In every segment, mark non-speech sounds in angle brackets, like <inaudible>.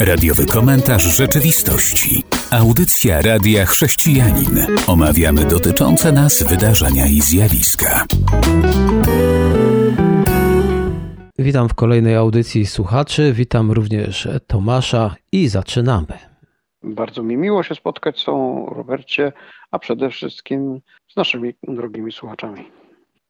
Radiowy komentarz rzeczywistości. Audycja Radia Chrześcijanin. Omawiamy dotyczące nas wydarzenia i zjawiska. Witam w kolejnej audycji słuchaczy. Witam również Tomasza i zaczynamy. Bardzo mi miło się spotkać z tą Robercie, a przede wszystkim z naszymi drogimi słuchaczami.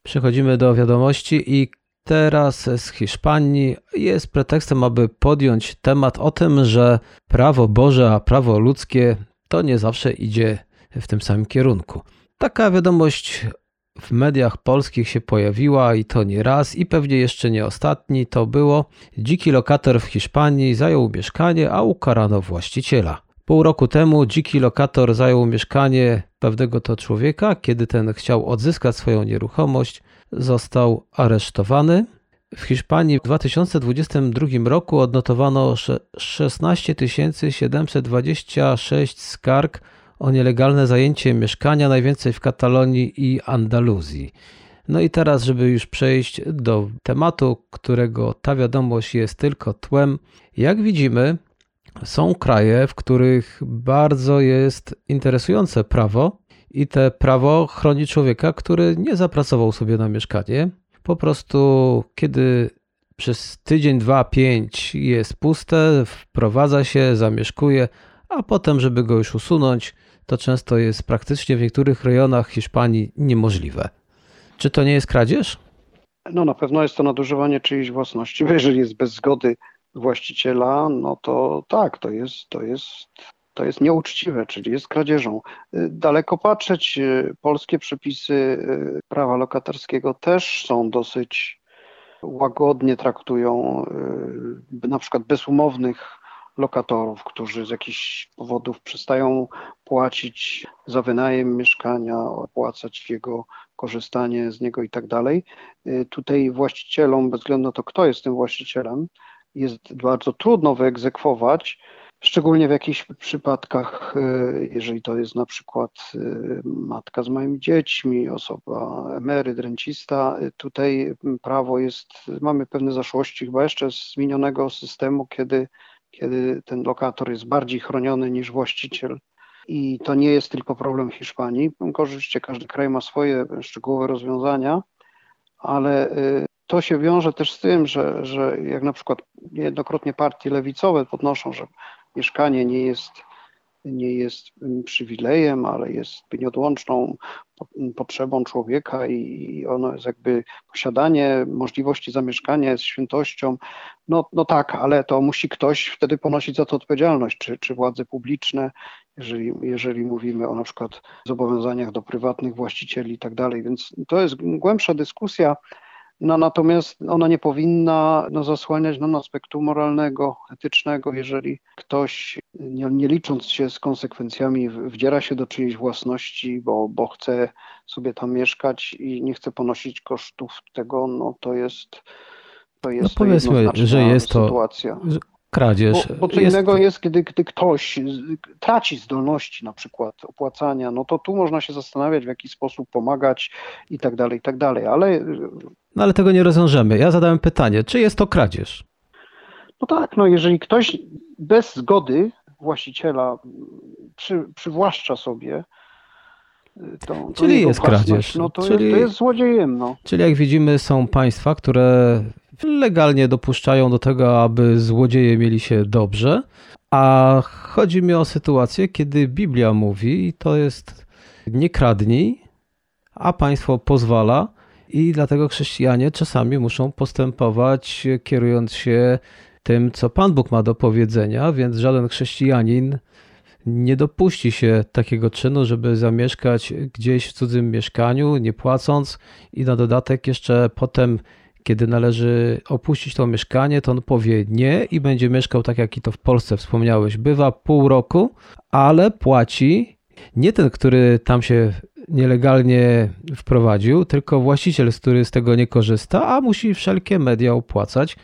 Przechodzimy do wiadomości i teraz z Hiszpanii jest pretekstem, aby podjąć temat o tym, że prawo Boże, a prawo ludzkie to nie zawsze idzie w tym samym kierunku. Taka wiadomość w mediach polskich się pojawiła i to nie raz i pewnie jeszcze nie ostatni to było. Dziki lokator w Hiszpanii zajął mieszkanie, a ukarano właściciela. Pół roku temu dziki lokator zajął mieszkanie pewnego to człowieka. Kiedy ten chciał odzyskać swoją nieruchomość, został aresztowany. W Hiszpanii w 2022 roku odnotowano 16 726 skarg o nielegalne zajęcie mieszkania, najwięcej w Katalonii i Andaluzji. No i teraz, żeby już przejść do tematu, którego ta wiadomość jest tylko tłem, jak widzimy, są kraje, w których bardzo jest interesujące prawo i te prawo chroni człowieka, który nie zapracował sobie na mieszkanie. Po prostu, kiedy przez tydzień, dwa, pięć jest puste, wprowadza się, zamieszkuje, a potem, żeby go już usunąć, to często jest praktycznie w niektórych rejonach Hiszpanii niemożliwe. Czy to nie jest kradzież? No na pewno jest to nadużywanie czyjejś własności, bo jeżeli jest bez zgody właściciela, no to tak, to jest, to jest, to jest nieuczciwe, czyli jest kradzieżą. Daleko patrzeć, polskie przepisy prawa lokatorskiego też są dosyć łagodnie traktują na przykład bezumownych lokatorów, którzy z jakichś powodów przestają płacić za wynajem mieszkania, opłacać jego korzystanie z niego i tak dalej. Tutaj właścicielom, bez względu na to, kto jest tym właścicielem, jest bardzo trudno wyegzekwować, szczególnie w jakichś przypadkach, jeżeli to jest na przykład matka z małymi dziećmi, osoba emeryt, rencista, tutaj prawo jest, mamy pewne zaszłości chyba jeszcze z minionego systemu, kiedy kiedy ten lokator jest bardziej chroniony niż właściciel. I to nie jest tylko problem Hiszpanii. Oczywiście każdy kraj ma swoje szczegółowe rozwiązania, ale to się wiąże też z tym, że, że jak na przykład niejednokrotnie partie lewicowe podnoszą, że mieszkanie nie jest nie jest przywilejem, ale jest nieodłączną potrzebą człowieka i ono jest jakby posiadanie możliwości zamieszkania jest świętością. No, no tak, ale to musi ktoś wtedy ponosić za to odpowiedzialność, czy, czy władze publiczne, jeżeli, jeżeli mówimy o na przykład zobowiązaniach do prywatnych właścicieli i tak dalej. Więc to jest głębsza dyskusja. No, natomiast ona nie powinna no, zasłaniać nam aspektu moralnego, etycznego, jeżeli ktoś, nie, nie, licząc się z konsekwencjami, wdziera się do czyjejś własności, bo, bo chce sobie tam mieszkać i nie chce ponosić kosztów tego, no to jest. To jest no powiedzmy, że jest sytuacja. Kradzież. Bo, bo co jest... innego jest, kiedy, kiedy ktoś traci zdolności na przykład opłacania, no to tu można się zastanawiać, w jaki sposób pomagać i tak dalej, i tak dalej, ale... No ale tego nie rozwiążemy. Ja zadałem pytanie, czy jest to kradzież? No tak, no jeżeli ktoś bez zgody właściciela przy, przywłaszcza sobie to, Czyli jest kradzież. No to, Czyli... jest, to jest złodziejem. No. Czyli jak widzimy są państwa, które legalnie dopuszczają do tego, aby złodzieje mieli się dobrze, a chodzi mi o sytuację, kiedy Biblia mówi, i to jest nie kradnij, a państwo pozwala, i dlatego chrześcijanie czasami muszą postępować kierując się tym, co Pan Bóg ma do powiedzenia, więc żaden chrześcijanin nie dopuści się takiego czynu, żeby zamieszkać gdzieś w cudzym mieszkaniu, nie płacąc i na dodatek jeszcze potem kiedy należy opuścić to mieszkanie, to on powie nie i będzie mieszkał tak, jak i to w Polsce wspomniałeś. Bywa pół roku, ale płaci nie ten, który tam się nielegalnie wprowadził, tylko właściciel, który z tego nie korzysta, a musi wszelkie media opłacać.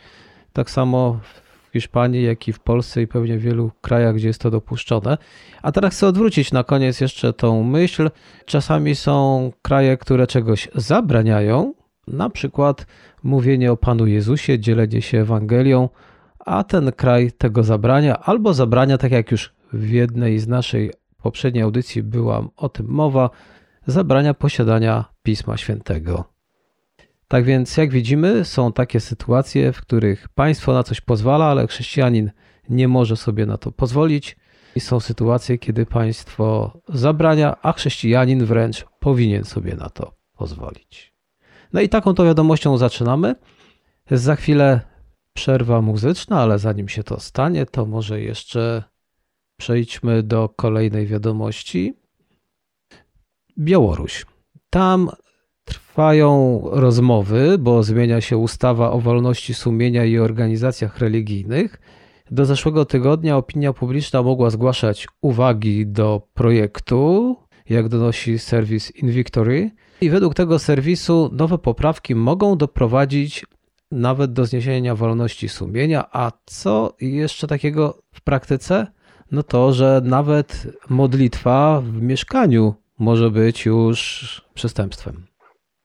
Tak samo w Hiszpanii, jak i w Polsce i pewnie w wielu krajach, gdzie jest to dopuszczone. A teraz chcę odwrócić na koniec jeszcze tą myśl. Czasami są kraje, które czegoś zabraniają, na przykład mówienie o Panu Jezusie, dzielenie się Ewangelią, a ten kraj tego zabrania albo zabrania, tak jak już w jednej z naszej poprzedniej audycji była o tym mowa, zabrania posiadania Pisma Świętego. Tak więc, jak widzimy, są takie sytuacje, w których państwo na coś pozwala, ale chrześcijanin nie może sobie na to pozwolić. I są sytuacje, kiedy państwo zabrania, a chrześcijanin wręcz powinien sobie na to pozwolić. No i taką to wiadomością zaczynamy. Za chwilę przerwa muzyczna, ale zanim się to stanie, to może jeszcze przejdźmy do kolejnej wiadomości. Białoruś. Tam trwają rozmowy, bo zmienia się ustawa o wolności sumienia i organizacjach religijnych. Do zeszłego tygodnia opinia publiczna mogła zgłaszać uwagi do projektu, jak donosi serwis Invictory. I według tego serwisu nowe poprawki mogą doprowadzić nawet do zniesienia wolności sumienia. A co jeszcze takiego w praktyce? No to, że nawet modlitwa w mieszkaniu może być już przestępstwem.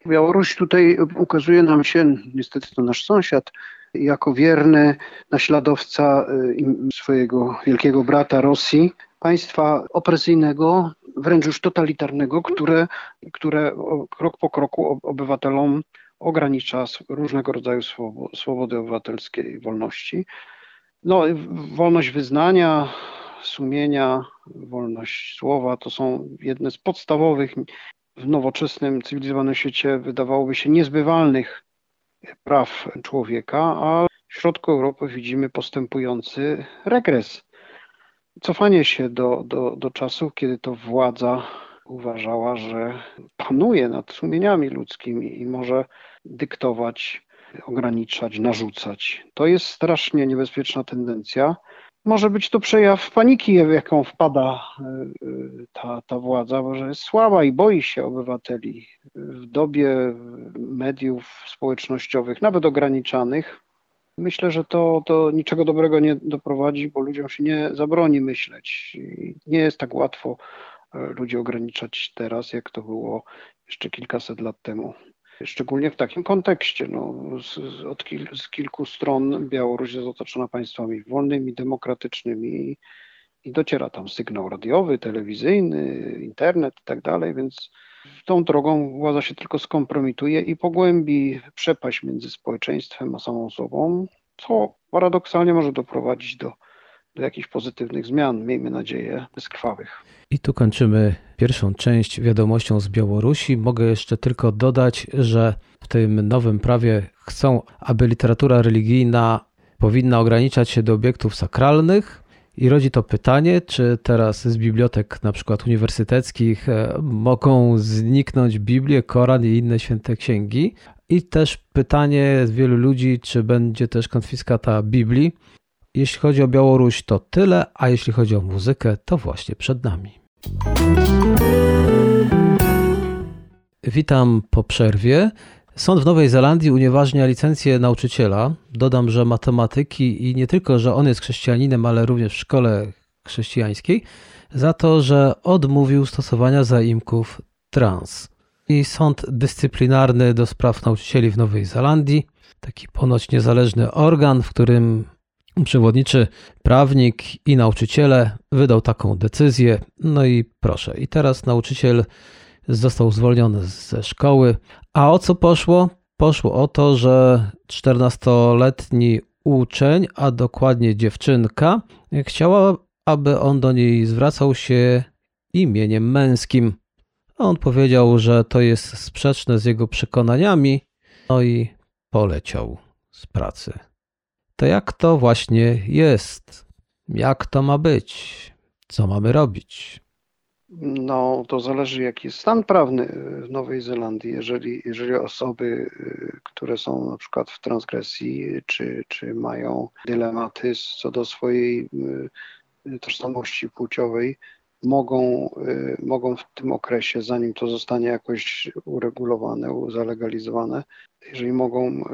Białoruś tutaj ukazuje nam się, niestety to nasz sąsiad, jako wierny naśladowca y, swojego wielkiego brata Rosji, państwa opresyjnego, wręcz już totalitarnego, które, które krok po kroku obywatelom ogranicza różnego rodzaju swobody obywatelskie i wolności. No, wolność wyznania, sumienia, wolność słowa to są jedne z podstawowych w nowoczesnym, cywilizowanym świecie wydawałoby się niezbywalnych praw człowieka, a w środku Europy widzimy postępujący regres. Cofanie się do, do, do czasów, kiedy to władza uważała, że panuje nad sumieniami ludzkimi i może dyktować, ograniczać, narzucać. To jest strasznie niebezpieczna tendencja. Może być to przejaw paniki, w jaką wpada e, ta, ta władza, że jest słaba i boi się obywateli. W dobie mediów społecznościowych, nawet ograniczanych, myślę, że to, to niczego dobrego nie doprowadzi, bo ludziom się nie zabroni myśleć. Nie jest tak łatwo e, ludzi ograniczać teraz, jak to było jeszcze kilkaset lat temu. Szczególnie w takim kontekście. No, z, od kil, z kilku stron Białoruś jest otoczona państwami wolnymi, demokratycznymi i, dociera tam sygnał radiowy, telewizyjny, internet i tak dalej, więc tą drogą władza się tylko skompromituje i pogłębi przepaść między społeczeństwem a samą sobą, co paradoksalnie może doprowadzić do do jakichś pozytywnych zmian, miejmy nadzieję, bezkrwawych. I tu kończymy pierwszą część wiadomością z Białorusi. Mogę jeszcze tylko dodać, że w tym nowym prawie chcą, aby literatura religijna powinna ograniczać się do obiektów sakralnych. I rodzi to pytanie, czy teraz z bibliotek, na przykład uniwersyteckich, e, mogą zniknąć Biblie, Koran i inne święte księgi. I też pytanie wielu ludzi, czy będzie też konfiskata Biblii, jeśli chodzi o Białoruś, to tyle, a jeśli chodzi o muzykę, to właśnie przed nami. Witam po przerwie. Sąd w Nowej Zelandii unieważnia licencję nauczyciela. Dodam, że matematyki i nie tylko, że on jest chrześcijaninem, ale również w szkole chrześcijańskiej, za to, że odmówił stosowania zaimków trans. I sąd dyscyplinarny do spraw nauczycieli w Nowej Zelandii, taki ponoć niezależny organ, w którym przewodniczy prawnik i nauczyciele wydał taką decyzję. No i proszę, i teraz nauczyciel został zwolniony ze szkoły. A o co poszło? Poszło o to, że 14-letni uczeń, a dokładnie dziewczynka, chciała, aby on do niej zwracał się imieniem męskim. On powiedział, że to jest sprzeczne z jego przekonaniami, no i poleciał z pracy to jak to właśnie jest? Jak to ma być? Co mamy robić? No, to zależy, jaki jest stan prawny w Nowej Zelandii. Jeżeli, jeżeli osoby, y, które są na przykład w transgresji, czy, czy mają dylematy co do swojej y, tożsamości płciowej, mogą, mogą w tym okresie, zanim to zostanie jakoś uregulowane, zalegalizowane, jeżeli mogą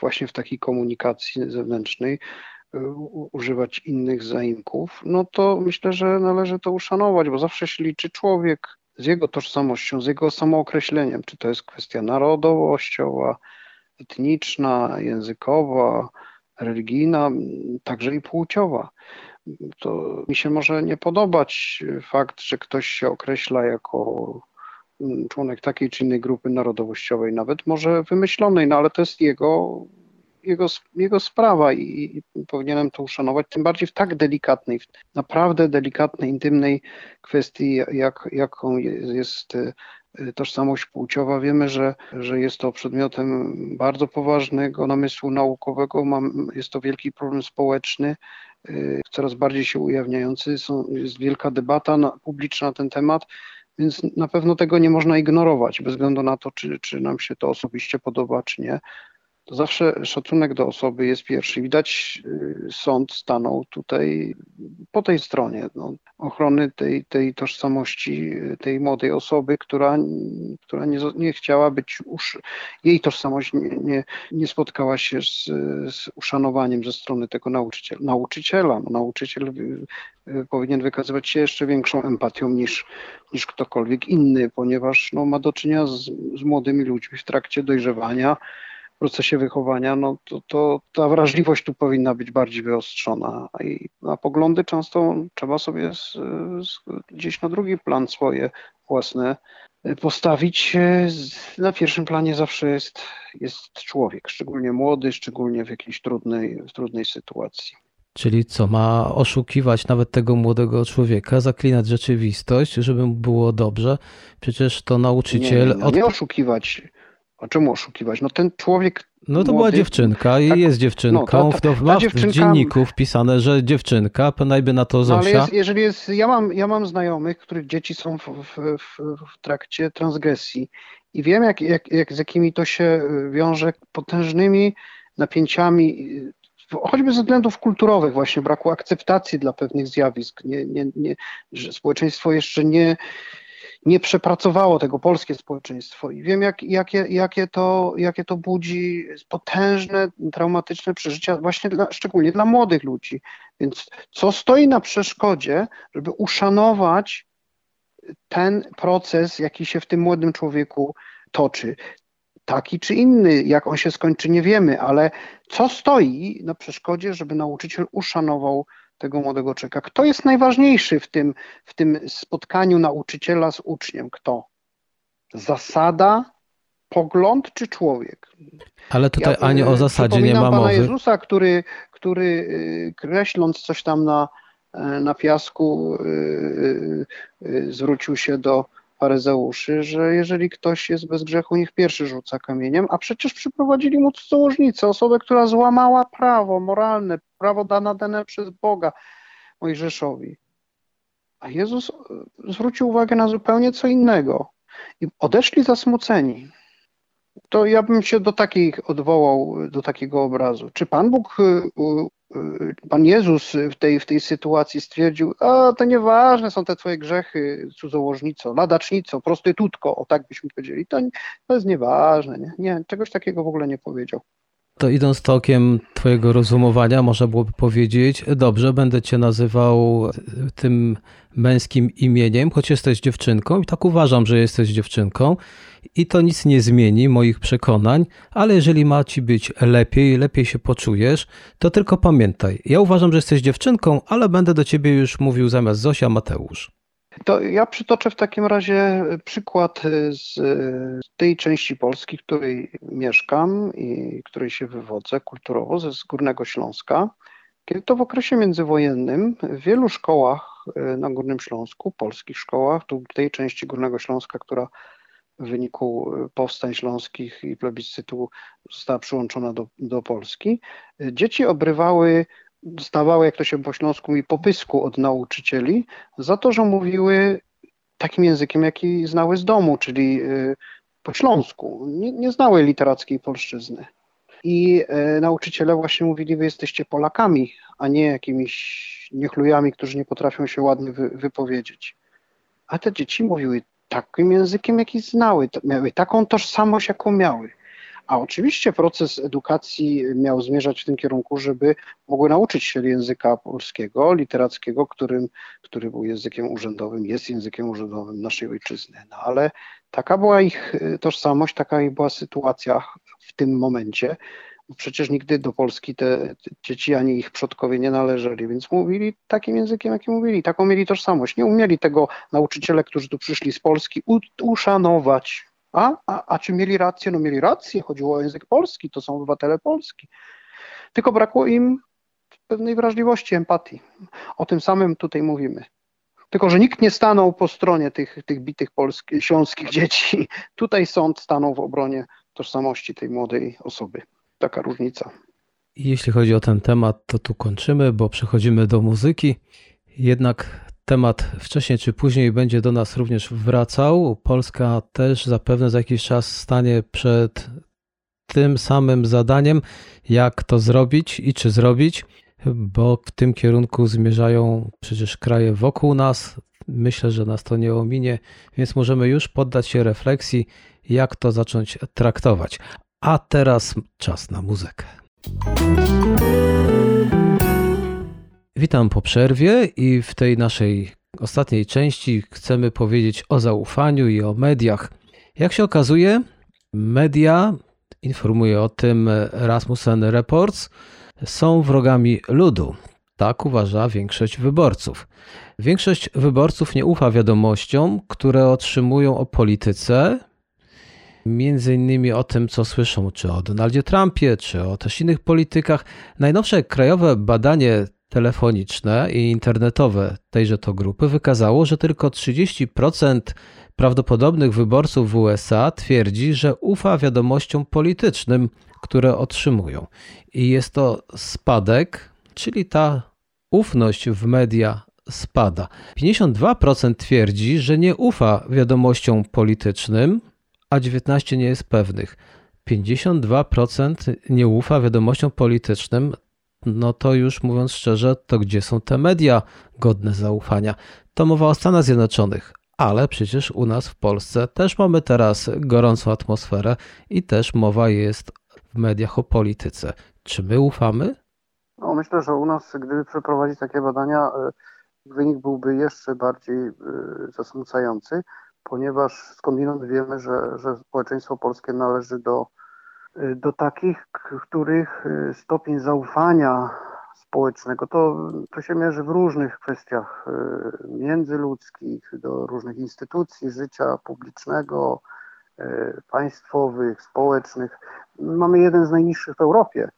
właśnie w takiej komunikacji zewnętrznej używać innych zaimków, no to myślę, że należy to uszanować, bo zawsze się liczy człowiek z jego tożsamością, z jego samookreśleniem, czy to jest kwestia narodowościowa, etniczna, językowa, religijna, także i płciowa. To mi się może nie podobać fakt, że ktoś się określa jako członek takiej czy innej grupy narodowościowej, nawet może wymyślonej, no ale to jest jego, jego, jego sprawa i, i powinienem to uszanować, tym bardziej w tak delikatnej, w naprawdę delikatnej, intymnej kwestii, jak, jaką jest Y, tożsamość płciowa. Wiemy, że, że jest to przedmiotem bardzo poważnego namysłu naukowego, Mam, jest to wielki problem społeczny, y, coraz bardziej się ujawniający. Są, jest wielka debata na, publiczna na ten temat, więc na pewno tego nie można ignorować, bez względu na to, czy, czy nam się to osobiście podoba, czy nie to zawsze szacunek do osoby jest pierwszy. Widać, y, sąd stanął tutaj po tej stronie no, ochrony tej, tej tożsamości y, tej młodej osoby, która, która nie, nie chciała być, usz... jej tożsamość nie, nie, nie spotkała się z, z uszanowaniem ze strony tego nauczyciela. Nauczyciela, no, nauczyciel y, powinien wykazywać się jeszcze większą empatią niż, niż ktokolwiek inny, ponieważ no, ma do czynienia z, z młodymi ludźmi w trakcie dojrzewania procesie wychowania, no to, to ta wrażliwość tu powinna być bardziej wyostrzona. I na poglądy często trzeba sobie z, z, gdzieś na drugi plan swoje własne postawić. Na pierwszym planie zawsze jest, jest człowiek, szczególnie młody, szczególnie w jakiejś trudnej, w trudnej sytuacji. Czyli co, ma oszukiwać nawet tego młodego człowieka, zaklinać rzeczywistość, żeby mu było dobrze? Przecież to nauczyciel. Nie, nie, no nie oszukiwać a czemu oszukiwać? No ten człowiek. No to młody, była dziewczynka i tak, jest dziewczynką. No, ta, ta, ta, dziewczynka, w dzienniku wpisane, że dziewczynka, najby na to Zosia. No, ale jest, jeżeli jest, ja mam, ja mam znajomych, których dzieci są w, w, w, w trakcie transgresji i wiem, jak, jak, jak, z jakimi to się wiąże potężnymi napięciami, choćby ze względów kulturowych, właśnie braku akceptacji dla pewnych zjawisk, nie, nie, nie, że społeczeństwo jeszcze nie, nie przepracowało tego polskie społeczeństwo i wiem, jak, jakie, jakie, to, jakie to budzi potężne, traumatyczne przeżycia, właśnie dla, szczególnie dla młodych ludzi. Więc co stoi na przeszkodzie, żeby uszanować ten proces, jaki się w tym młodym człowieku toczy? Taki czy inny, jak on się skończy, nie wiemy, ale co stoi na przeszkodzie, żeby nauczyciel uszanował tego młodego człowieka. Kto jest najważniejszy w tym, w tym spotkaniu nauczyciela z uczniem? Kto? Zasada, pogląd czy człowiek? Ale tutaj ja, ani o zasadzie nie ma pana mowy. Jezusa, który, który y, kreśląc coś tam na, y, na piasku, zwrócił się do faryzeuszy, że jeżeli ktoś jest bez grzechu, niech pierwszy rzuca kamieniem, a przecież przyprowadzili mu cudzołożnicę, osobę, która złamała prawo moralne, prawo dane, przez Boga Mojżeszowi. A Jezus e, zwrócił uwagę na zupełnie co innego i odeszli zasmuceni. To ja bym się do takich odwołał, do takiego obrazu. Czy Pan Bóg e, Pan Jezus w tej, w tej sytuacji stwierdził, a to nieważne są te twoje grzechy, cudzołożnico, ladacznico, prostytutko, o tak byśmy powiedzieli, to, to jest nieważne, nie? nie, czegoś takiego w ogóle nie powiedział. To idąc tokiem Twojego rozumowania, można byłoby powiedzieć: Dobrze, będę Cię nazywał tym męskim imieniem, choć jesteś dziewczynką, i tak uważam, że jesteś dziewczynką, i to nic nie zmieni moich przekonań, ale jeżeli ma Ci być lepiej, lepiej się poczujesz, to tylko pamiętaj: Ja uważam, że jesteś dziewczynką, ale będę do Ciebie już mówił zamiast Zosia Mateusz. To ja przytoczę w takim razie przykład z tej części Polski, w której mieszkam i której się wywodzę kulturowo, ze Górnego Śląska. Kiedy to w okresie międzywojennym w wielu szkołach e, na Górnym Śląsku, polskich szkołach, tu tej części Górnego Śląska, która w wyniku e, powstań śląskich i plebiscytu została przyłączona do, do Polski, e, dzieci obrywały dostawały, jak to się po śląsku mówi, popysku od nauczycieli za to, że mówiły takim językiem, jaki znały z domu, czyli y, po śląsku. Nie, nie znały literackiej polszczyzny. I e, nauczyciele właśnie mówili, wy jesteście Polakami, a nie jakimiś niechlujami, którzy nie potrafią się ładnie wy, wypowiedzieć. A te dzieci mówiły takim językiem, jaki znały, miały taką tożsamość, jaką miały. A oczywiście proces edukacji miał zmierzać w tym kierunku, żeby mogły nauczyć się języka polskiego, literackiego, którym, który był językiem urzędowym, jest językiem urzędowym naszej ojczyzny. No ale taka była ich tożsamość, taka ich była sytuacja w tym momencie. Przecież nigdy do Polski te dzieci ani ich przodkowie nie należeli, więc mówili takim językiem, jakim mówili. Taką mieli tożsamość. Nie umieli tego nauczyciele, którzy tu przyszli z Polski, uszanować. A, a, a czy mieli rację? No mieli rację, chodziło o język polski, to są obywatele Polski. Tylko brakło im pewnej wrażliwości, empatii. O tym samym tutaj mówimy. Tylko, że nikt nie stanął po stronie tych, tych bitych polskich, śląskich dzieci. <laughs> Tutaj sąd stanął w obronie tożsamości tej młodej osoby. Taka różnica. Jeśli chodzi o ten temat, to tu kończymy, bo przechodzimy do muzyki. Jednak temat wcześniej czy później będzie do nas również wracał. Polska też zapewne za jakiś czas stanie przed tym samym zadaniem, jak to zrobić i czy zrobić, bo w tym kierunku zmierzają przecież kraje wokół nas. Myślę, że nas to nie ominie, więc możemy już poddać się refleksji, jak to zacząć traktować. A teraz czas na muzykę. Witam po przerwie i w tej naszej ostatniej części chcemy powiedzieć o zaufaniu i o mediach. Jak się okazuje, media, informuje o tym Rasmussen Reports, są wrogami ludu. Tak uważa większość wyborców. Większość wyborców nie ufa wiadomościom, które otrzymują o polityce, między innymi o tym, co słyszą, czy o Donaldzie Trumpie, czy o też innych politykach. Najnowsze krajowe badanie telefoniczne i internetowe tejże to grupy wykazało, że tylko 30% prawdopodobnych wyborców w USA twierdzi, że ufa wiadomościom politycznym, które otrzymują. I jest to spadek, czyli ta ufność w media spada. 52% twierdzi, że nie ufa wiadomościom politycznym, a 19% nie jest pewnych. 52% nie ufa wiadomościom politycznym, no to już mówiąc szczerze, to gdzie są te media godne zaufania? To mowa o Stanach Zjednoczonych, ale przecież u nas w Polsce też mamy teraz gorącą atmosferę i też mowa jest w mediach o polityce. Czy my ufamy? No, myślę, że u nas, gdyby przeprowadzić takie badania, e, wynik byłby jeszcze bardziej e, zasmucający, ponieważ skądinąd wiemy, że, że społeczeństwo polskie należy do do takich, których y, stopień zaufania społecznego to, to się mierzy w różnych kwestiach y, międzyludzkich, do różnych instytucji życia publicznego, państwowych, społecznych. Mamy jeden z najniższych w Europie.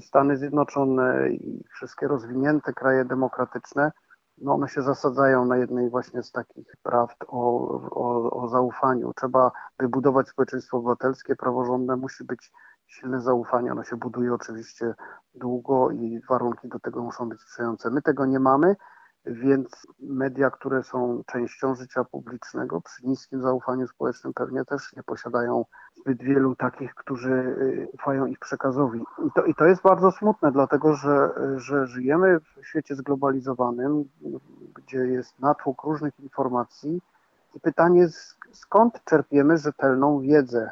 Stany Zjednoczone i wszystkie rozwinięte kraje demokratyczne no one się zasadzają na jednej właśnie z takich prawd o, o, o zaufaniu. Trzeba wybudować społeczeństwo obywatelskie, praworządne, musi być silne zaufanie. Ono się buduje oczywiście długo i warunki do tego muszą być sprzyjające. My tego nie mamy, więc media, które są częścią życia publicznego, przy niskim zaufaniu społecznym pewnie też nie posiadają zbyt wielu takich, którzy y, ufają ich przekazowi. I to, i to jest bardzo smutne, dlatego że, że żyjemy w świecie zglobalizowanym, gdzie jest natłok różnych informacji i pytanie, skąd czerpiemy rzetelną wiedzę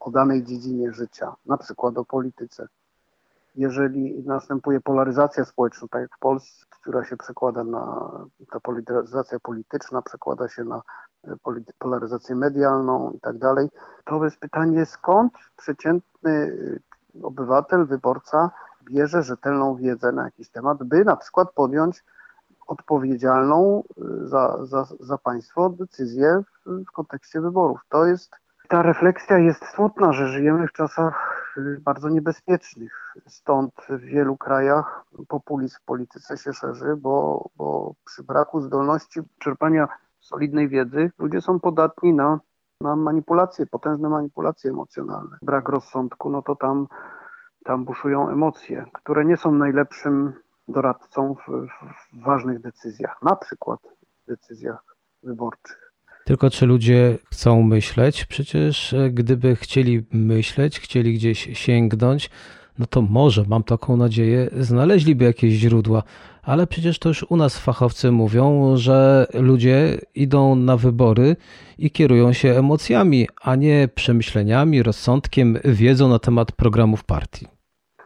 o danej dziedzinie życia, na przykład o polityce jeżeli następuje polaryzacja społeczna, tak jak w Polsce, która się przekłada na, ta polaryzacja polityczna przekłada się na e, polaryzację medialną i tak dalej, to jest pytanie, skąd przeciętny e, obywatel, wyborca bierze rzetelną wiedzę na jakiś temat, by na przykład podjąć odpowiedzialną e, za, za, za państwo decyzję w, w kontekście wyborów. To jest ta refleksja jest smutna, że żyjemy w czasach y, bardzo niebezpiecznych. Stąd w wielu krajach populizm w polityce się szerzy, bo, bo przy braku zdolności czerpania solidnej wiedzy ludzie są podatni na, na manipulacje, potężne manipulacje emocjonalne. Brak rozsądku, no to tam, tam buszują emocje, które nie są najlepszym doradcą w, w ważnych decyzjach, na przykład w decyzjach wyborczych. Tylko czy ludzie chcą myśleć? Przecież e, gdyby chcieli myśleć, chcieli gdzieś sięgnąć, no to może, mam taką nadzieję, znaleźliby jakieś źródła. Ale przecież to już u nas fachowcy mówią, że ludzie idą na wybory i kierują się emocjami, a nie przemyśleniami, rozsądkiem, wiedzą na temat programów partii.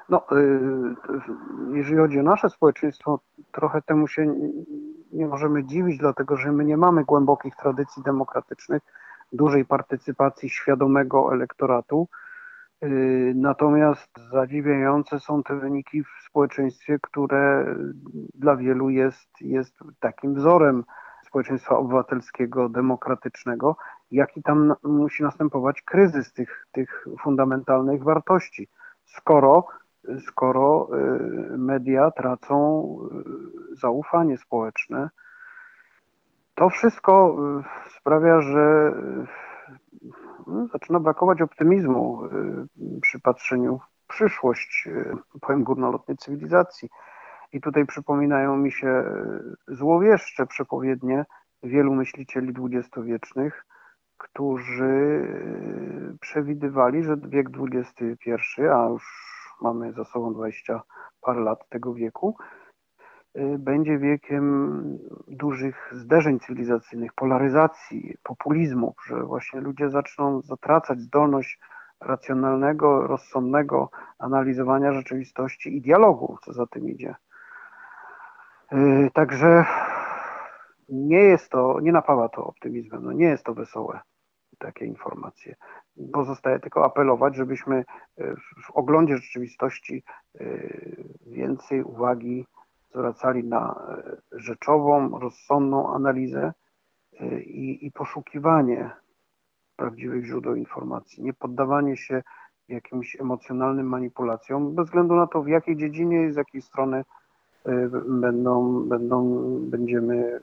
No, y, jeżeli chodzi o nasze społeczeństwo, trochę temu się nie możemy dziwić, dlatego że my nie mamy głębokich tradycji demokratycznych, dużej partycypacji świadomego elektoratu. Y, natomiast zadziwiające są te wyniki w społeczeństwie, które dla wielu jest, jest takim wzorem społeczeństwa obywatelskiego, demokratycznego, jaki tam musi następować kryzys tych, tych fundamentalnych wartości. Skoro, skoro y, media tracą y, zaufanie społeczne, to wszystko sprawia, że no, zaczyna brakować optymizmu y, przy patrzeniu w przyszłość, y, powiem górnolotnej cywilizacji. I tutaj przypominają mi się y, złowieszcze przepowiednie wielu myślicieli dwudziestowiecznych, którzy przewidywali, że wiek XXI, a już mamy za sobą 20 parę lat tego wieku, Y, będzie wiekiem dużych zderzeń cywilizacyjnych, polaryzacji, populizmu, że właśnie ludzie zaczną zatracać zdolność racjonalnego, rozsądnego analizowania rzeczywistości i dialogu, co za tym idzie. Y, także nie jest to, nie napawa to optymizmem, no nie jest to wesołe, takie informacje. Pozostaje tylko apelować, żebyśmy y, w oglądzie rzeczywistości więcej uwagi zwracali na e, rzeczową, rozsądną analizę e, i, i poszukiwanie prawdziwych źródeł informacji, nie poddawanie się jakimś emocjonalnym manipulacjom, bez względu na to, w jakiej dziedzinie i z jakiej strony e, będą, będą, będziemy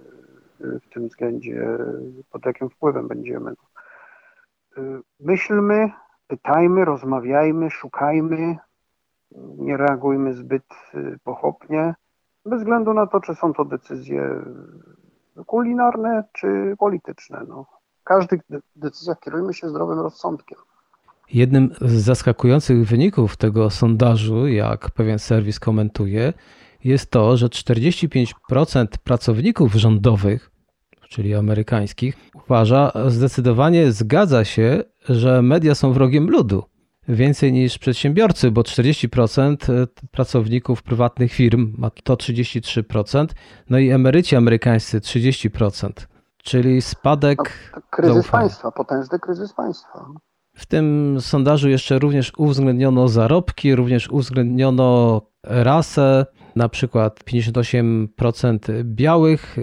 w tym względzie, pod jakim wpływem będziemy. Myślmy, pytajmy, rozmawiajmy, szukajmy, nie reagujmy zbyt pochopnie, bez względu na to, czy są to decyzje kulinarne, czy polityczne. No. W każdych decyzjach kierujmy się zdrowym rozsądkiem. Jednym z zaskakujących wyników tego sondażu, jak pewien serwis komentuje, jest to, że 45% pracowników rządowych, czyli amerykańskich, uważa, zdecydowanie zgadza się, że media są wrogiem ludu więcej niż przedsiębiorcy, bo 40% e, pracowników prywatnych firm ma to 33%, no i emeryci amerykańscy 30%, czyli spadek. Kryzys zaufania. państwa, potężny kryzys państwa. W tym sondażu jeszcze również uwzględniono zarobki, również uwzględniono rasę, na przykład 58% białych,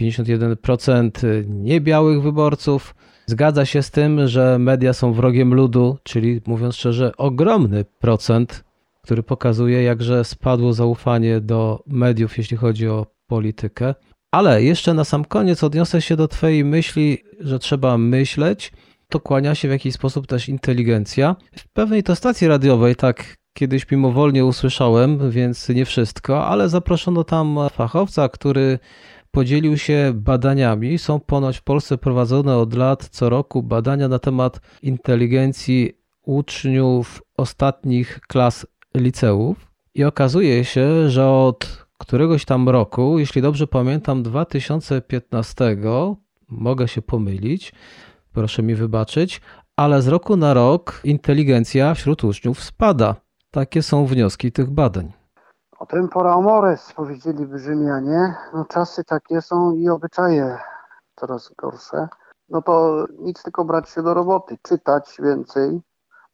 51% niebiałych wyborców. Zgadza się z tym, że media są wrogiem ludu, czyli mówiąc szczerze, ogromny procent, który pokazuje, jakże spadło zaufanie do mediów, jeśli chodzi o politykę. Ale jeszcze na sam koniec odniosę się do Twojej myśli, że trzeba myśleć. To kłania się w jakiś sposób też inteligencja. W pewnej to stacji radiowej tak kiedyś mimowolnie usłyszałem, więc nie wszystko, ale zaproszono tam fachowca, który podzielił się badaniami. Są ponoć w Polsce prowadzone od lat co roku badania na temat inteligencji uczniów ostatnich klas liceów. I okazuje się, że od któregoś tam roku, jeśli dobrze pamiętam, 2015, mogę się pomylić, proszę mi wybaczyć, ale z roku na rok inteligencja wśród uczniów spada. Takie są wnioski tych badań. O tempora amores, powiedzieliby Rzymianie. No czasy takie są i obyczaje coraz gorsze. No to nic tylko brać się do roboty, czytać więcej,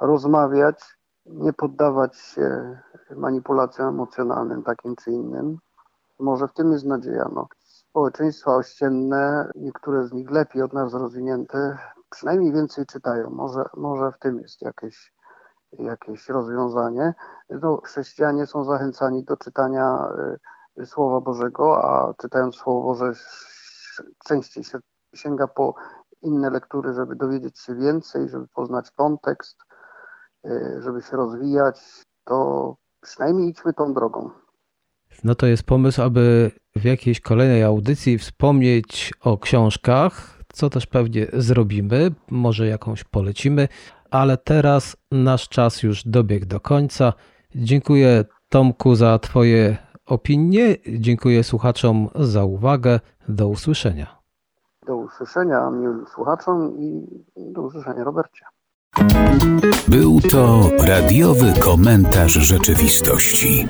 rozmawiać, nie poddawać się manipulacjom emocjonalnym takim czy innym. Może w tym jest nadzieja. No. Społeczeństwa ościenne, niektóre z nich lepiej od nas rozwinięte, przynajmniej więcej czytają. Może, może w tym jest jakieś jakieś rozwiązanie. No, chrześcijanie są zachęcani do czytania y, Słowa Bożego, a czytając Słowo Boże częściej się sięga po inne lektury, żeby dowiedzieć się więcej, żeby poznać kontekst, y, żeby się rozwijać, to przynajmniej idźmy tą drogą. No to jest pomysł, aby w jakiejś kolejnej audycji wspomnieć o książkach, co też pewnie zrobimy, może jakąś polecimy, ale teraz nasz czas już dobiegł do końca. Dziękuję Tomku za Twoje opinie, dziękuję słuchaczom za uwagę. Do usłyszenia. Do usłyszenia miłym słuchaczom i do usłyszenia Robercie. Był to radiowy komentarz rzeczywistości.